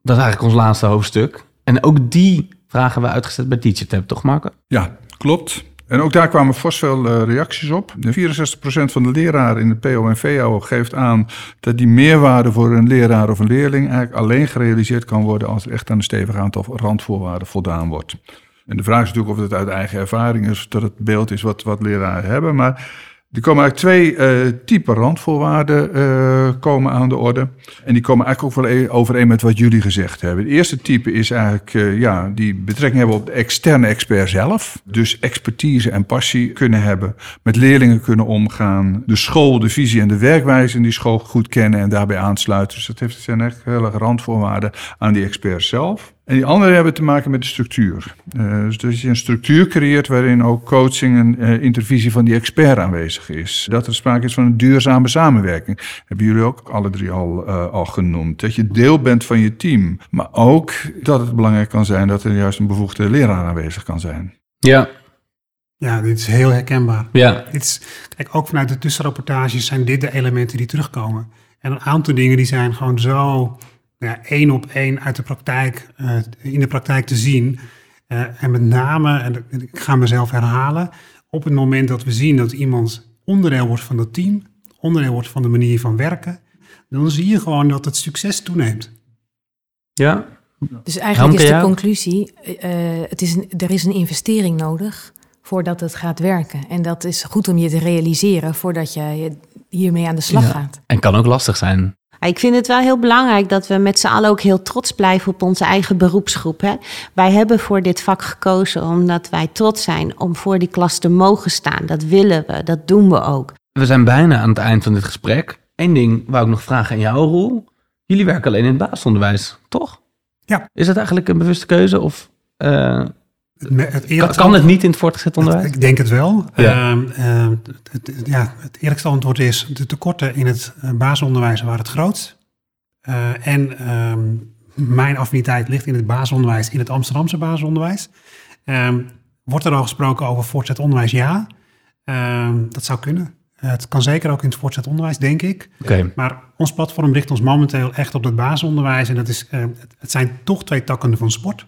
Dat is eigenlijk ons laatste hoofdstuk. En ook die vragen we uitgezet bij TeacherTap, toch Marco? Ja, klopt. En ook daar kwamen vast veel uh, reacties op. De 64% van de leraren in de PO en VO geeft aan dat die meerwaarde voor een leraar of een leerling eigenlijk alleen gerealiseerd kan worden als er echt aan een stevig aantal randvoorwaarden voldaan wordt. En de vraag is natuurlijk of het uit eigen ervaring is, dat het beeld is wat, wat leraren hebben. Maar er komen eigenlijk twee uh, typen randvoorwaarden uh, komen aan de orde. En die komen eigenlijk ook wel e-, overeen met wat jullie gezegd hebben. Het eerste type is eigenlijk uh, ja, die betrekking hebben op de externe expert zelf. Dus expertise en passie kunnen hebben. Met leerlingen kunnen omgaan. De school, de visie en de werkwijze in die school goed kennen en daarbij aansluiten. Dus dat heeft, zijn echt hele randvoorwaarden aan die expert zelf. En die andere hebben te maken met de structuur. Uh, dus dat je een structuur creëert waarin ook coaching en uh, intervisie van die expert aanwezig is. Dat er sprake is van een duurzame samenwerking. Hebben jullie ook alle drie al, uh, al genoemd. Dat je deel bent van je team. Maar ook dat het belangrijk kan zijn dat er juist een bevoegde leraar aanwezig kan zijn. Ja. Ja, dit is heel herkenbaar. Ja. Dit is, kijk, ook vanuit de tussenrapportages zijn dit de elementen die terugkomen. En een aantal dingen die zijn gewoon zo ja, één op één uit de praktijk, uh, in de praktijk te zien. Uh, en met name, en ik ga mezelf herhalen, op het moment dat we zien dat iemand onderdeel wordt van het team, onderdeel wordt van de manier van werken, dan zie je gewoon dat het succes toeneemt. Ja. Dus eigenlijk is de conclusie, uh, het is een, er is een investering nodig voordat het gaat werken. En dat is goed om je te realiseren voordat je hiermee aan de slag ja. gaat. En kan ook lastig zijn. Ik vind het wel heel belangrijk dat we met z'n allen ook heel trots blijven op onze eigen beroepsgroep. Hè. Wij hebben voor dit vak gekozen omdat wij trots zijn om voor die klas te mogen staan. Dat willen we, dat doen we ook. We zijn bijna aan het eind van dit gesprek. Eén ding wou ik nog vragen aan jou, Roel. Jullie werken alleen in het basisonderwijs, toch? Ja. Is dat eigenlijk een bewuste keuze of uh, het kan, kan het niet in het voortgezet onderwijs? Ik denk het wel. Ja. Uh, uh, het, ja, het eerlijkste antwoord is de tekorten in het uh, basisonderwijs waren het grootst. Uh, en um, mijn affiniteit ligt in het basisonderwijs, in het Amsterdamse basisonderwijs. Wordt er al gesproken over voortgezet onderwijs? Ja, dat zou kunnen. Uh, het kan zeker ook in het voortgezet onderwijs, denk ik. Okay. Maar ons platform richt ons momenteel echt op het basisonderwijs. En dat is, het zijn toch twee takken van sport.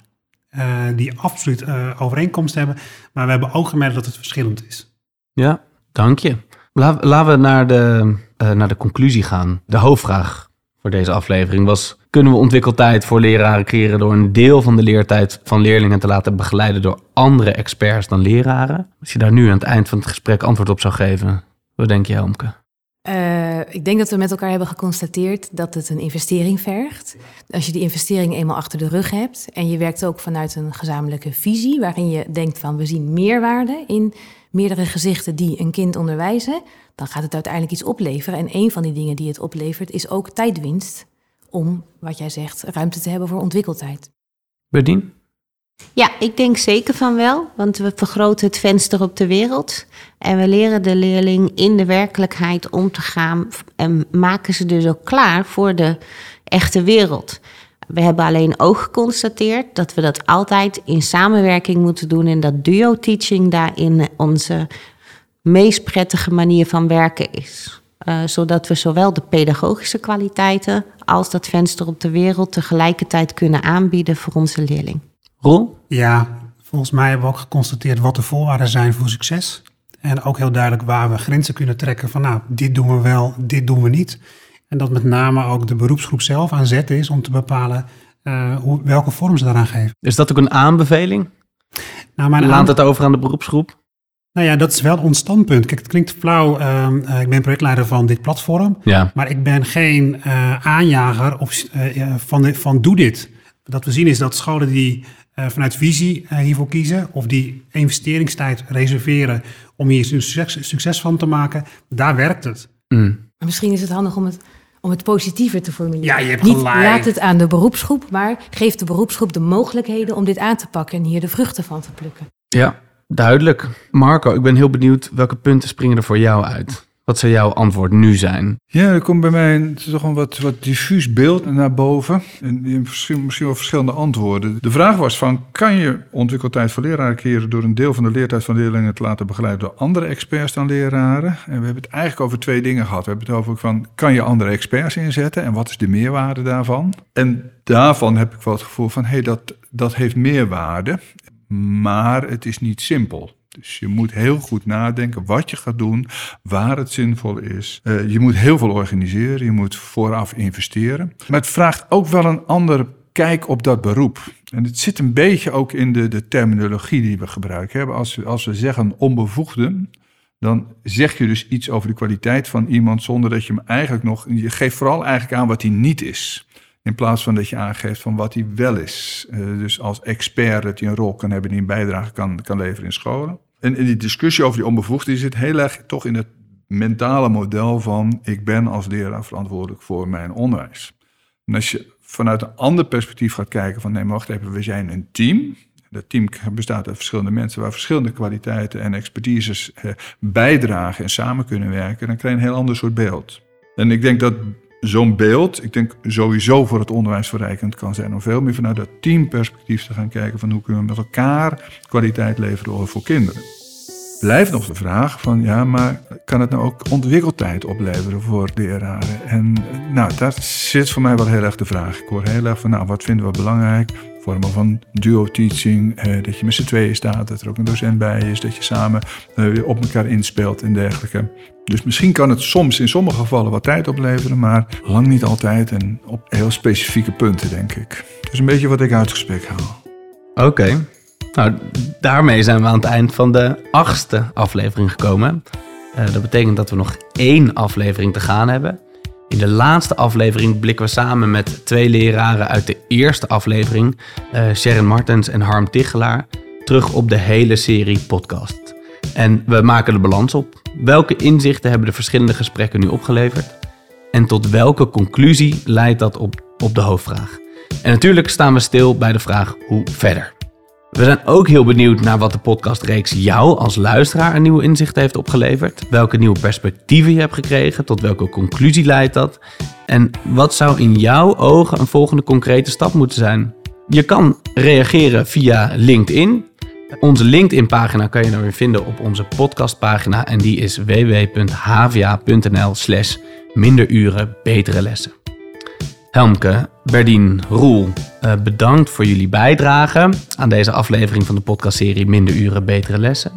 Uh, die absoluut uh, overeenkomst hebben. Maar we hebben ook gemerkt dat het verschillend is. Ja, dank je. Laten we naar de, uh, naar de conclusie gaan. De hoofdvraag voor deze aflevering was... kunnen we ontwikkeltijd voor leraren creëren... door een deel van de leertijd van leerlingen te laten begeleiden... door andere experts dan leraren? Als je daar nu aan het eind van het gesprek antwoord op zou geven... wat denk je, Helmke? Uh, ik denk dat we met elkaar hebben geconstateerd dat het een investering vergt. Als je die investering eenmaal achter de rug hebt en je werkt ook vanuit een gezamenlijke visie, waarin je denkt van we zien meerwaarde in meerdere gezichten die een kind onderwijzen, dan gaat het uiteindelijk iets opleveren. En een van die dingen die het oplevert is ook tijdwinst om, wat jij zegt, ruimte te hebben voor ontwikkeltijd. Berdien? Ja, ik denk zeker van wel, want we vergroten het venster op de wereld en we leren de leerling in de werkelijkheid om te gaan en maken ze dus ook klaar voor de echte wereld. We hebben alleen ook geconstateerd dat we dat altijd in samenwerking moeten doen en dat duo-teaching daarin onze meest prettige manier van werken is. Uh, zodat we zowel de pedagogische kwaliteiten als dat venster op de wereld tegelijkertijd kunnen aanbieden voor onze leerling. Roel? Ja, volgens mij hebben we ook geconstateerd wat de voorwaarden zijn voor succes. En ook heel duidelijk waar we grenzen kunnen trekken van nou, dit doen we wel, dit doen we niet. En dat met name ook de beroepsgroep zelf aan zet is om te bepalen uh, hoe, welke vorm ze daaraan geven. Is dat ook een aanbeveling? Nou, mijn Laat het over aan de beroepsgroep? Nou ja, dat is wel ons standpunt. Kijk, het klinkt flauw. Uh, ik ben projectleider van dit platform. Ja. Maar ik ben geen uh, aanjager of, van, de, van doe dit. Wat we zien is dat scholen die vanuit visie hiervoor kiezen... of die investeringstijd reserveren om hier succes, succes van te maken... daar werkt het. Mm. Misschien is het handig om het om het positiever te formuleren. Ja, je hebt Niet gelijk. laat het aan de beroepsgroep, maar geef de beroepsgroep de mogelijkheden om dit aan te pakken en hier de vruchten van te plukken. Ja, duidelijk. Marco, ik ben heel benieuwd welke punten springen er voor jou uit? Wat zou jouw antwoord nu zijn? Ja, er komt bij mij een, toch een wat, wat diffuus beeld naar boven. En misschien, misschien wel verschillende antwoorden. De vraag was van, kan je ontwikkeltijd voor leraren keren... door een deel van de leertijd van leerlingen te laten begeleiden... door andere experts dan leraren? En we hebben het eigenlijk over twee dingen gehad. We hebben het over van, kan je andere experts inzetten? En wat is de meerwaarde daarvan? En daarvan heb ik wel het gevoel van, hé, hey, dat, dat heeft meerwaarde. Maar het is niet simpel. Dus je moet heel goed nadenken wat je gaat doen, waar het zinvol is. Uh, je moet heel veel organiseren, je moet vooraf investeren. Maar het vraagt ook wel een andere kijk op dat beroep. En het zit een beetje ook in de, de terminologie die we gebruiken. Als, we, als we zeggen onbevoegden, dan zeg je dus iets over de kwaliteit van iemand zonder dat je hem eigenlijk nog. Je geeft vooral eigenlijk aan wat hij niet is. In plaats van dat je aangeeft van wat hij wel is. Uh, dus als expert dat hij een rol kan hebben die een bijdrage kan, kan leveren in scholen. En in die discussie over die onbevoegden zit heel erg toch in het mentale model van ik ben als leraar verantwoordelijk voor mijn onderwijs. En als je vanuit een ander perspectief gaat kijken van nee, wacht even, we zijn een team. Dat team bestaat uit verschillende mensen waar verschillende kwaliteiten en expertises eh, bijdragen en samen kunnen werken. Dan krijg je een heel ander soort beeld. En ik denk dat zo'n beeld, ik denk sowieso voor het onderwijs verrijkend kan zijn om veel meer vanuit dat teamperspectief te gaan kijken van hoe kunnen we met elkaar kwaliteit leveren voor kinderen. Blijft nog de vraag van ja, maar kan het nou ook ontwikkeltijd opleveren voor leraren? En nou, daar zit voor mij wel heel erg de vraag. Ik hoor heel erg van nou, wat vinden we belangrijk? Vormen van duo-teaching, eh, dat je met z'n tweeën staat, dat er ook een docent bij is, dat je samen eh, op elkaar inspeelt en dergelijke. Dus misschien kan het soms in sommige gevallen wat tijd opleveren, maar lang niet altijd en op heel specifieke punten, denk ik. Dat is een beetje wat ik uit het gesprek haal. Oké. Nou, daarmee zijn we aan het eind van de achtste aflevering gekomen. Uh, dat betekent dat we nog één aflevering te gaan hebben. In de laatste aflevering blikken we samen met twee leraren uit de eerste aflevering, uh, Sharon Martens en Harm Tichelaar, terug op de hele serie podcast. En we maken de balans op. Welke inzichten hebben de verschillende gesprekken nu opgeleverd? En tot welke conclusie leidt dat op, op de hoofdvraag? En natuurlijk staan we stil bij de vraag hoe verder. We zijn ook heel benieuwd naar wat de podcastreeks jou als luisteraar een nieuwe inzicht heeft opgeleverd. Welke nieuwe perspectieven je hebt gekregen, tot welke conclusie leidt dat? En wat zou in jouw ogen een volgende concrete stap moeten zijn? Je kan reageren via LinkedIn. Onze LinkedIn-pagina kan je dan weer vinden op onze podcastpagina en die is www.hva.nl slash minderuren betere lessen. Helmke, Berdien, Roel, eh, bedankt voor jullie bijdrage aan deze aflevering van de podcastserie Minder Uren, Betere Lessen.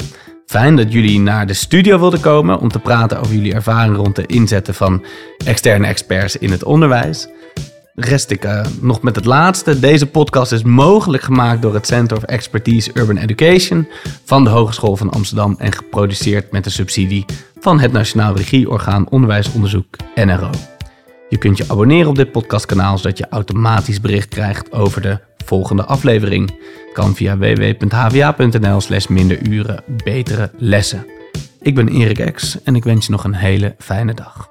Fijn dat jullie naar de studio wilden komen om te praten over jullie ervaring rond de inzetten van externe experts in het onderwijs. Rest ik uh, nog met het laatste. Deze podcast is mogelijk gemaakt door het Center of Expertise Urban Education van de Hogeschool van Amsterdam en geproduceerd met de subsidie van het Nationaal Regieorgaan Onderwijsonderzoek NRO. Je kunt je abonneren op dit podcastkanaal zodat je automatisch bericht krijgt over de volgende aflevering. Kan via www.hva.nl slash minder uren betere lessen. Ik ben Erik Ex en ik wens je nog een hele fijne dag.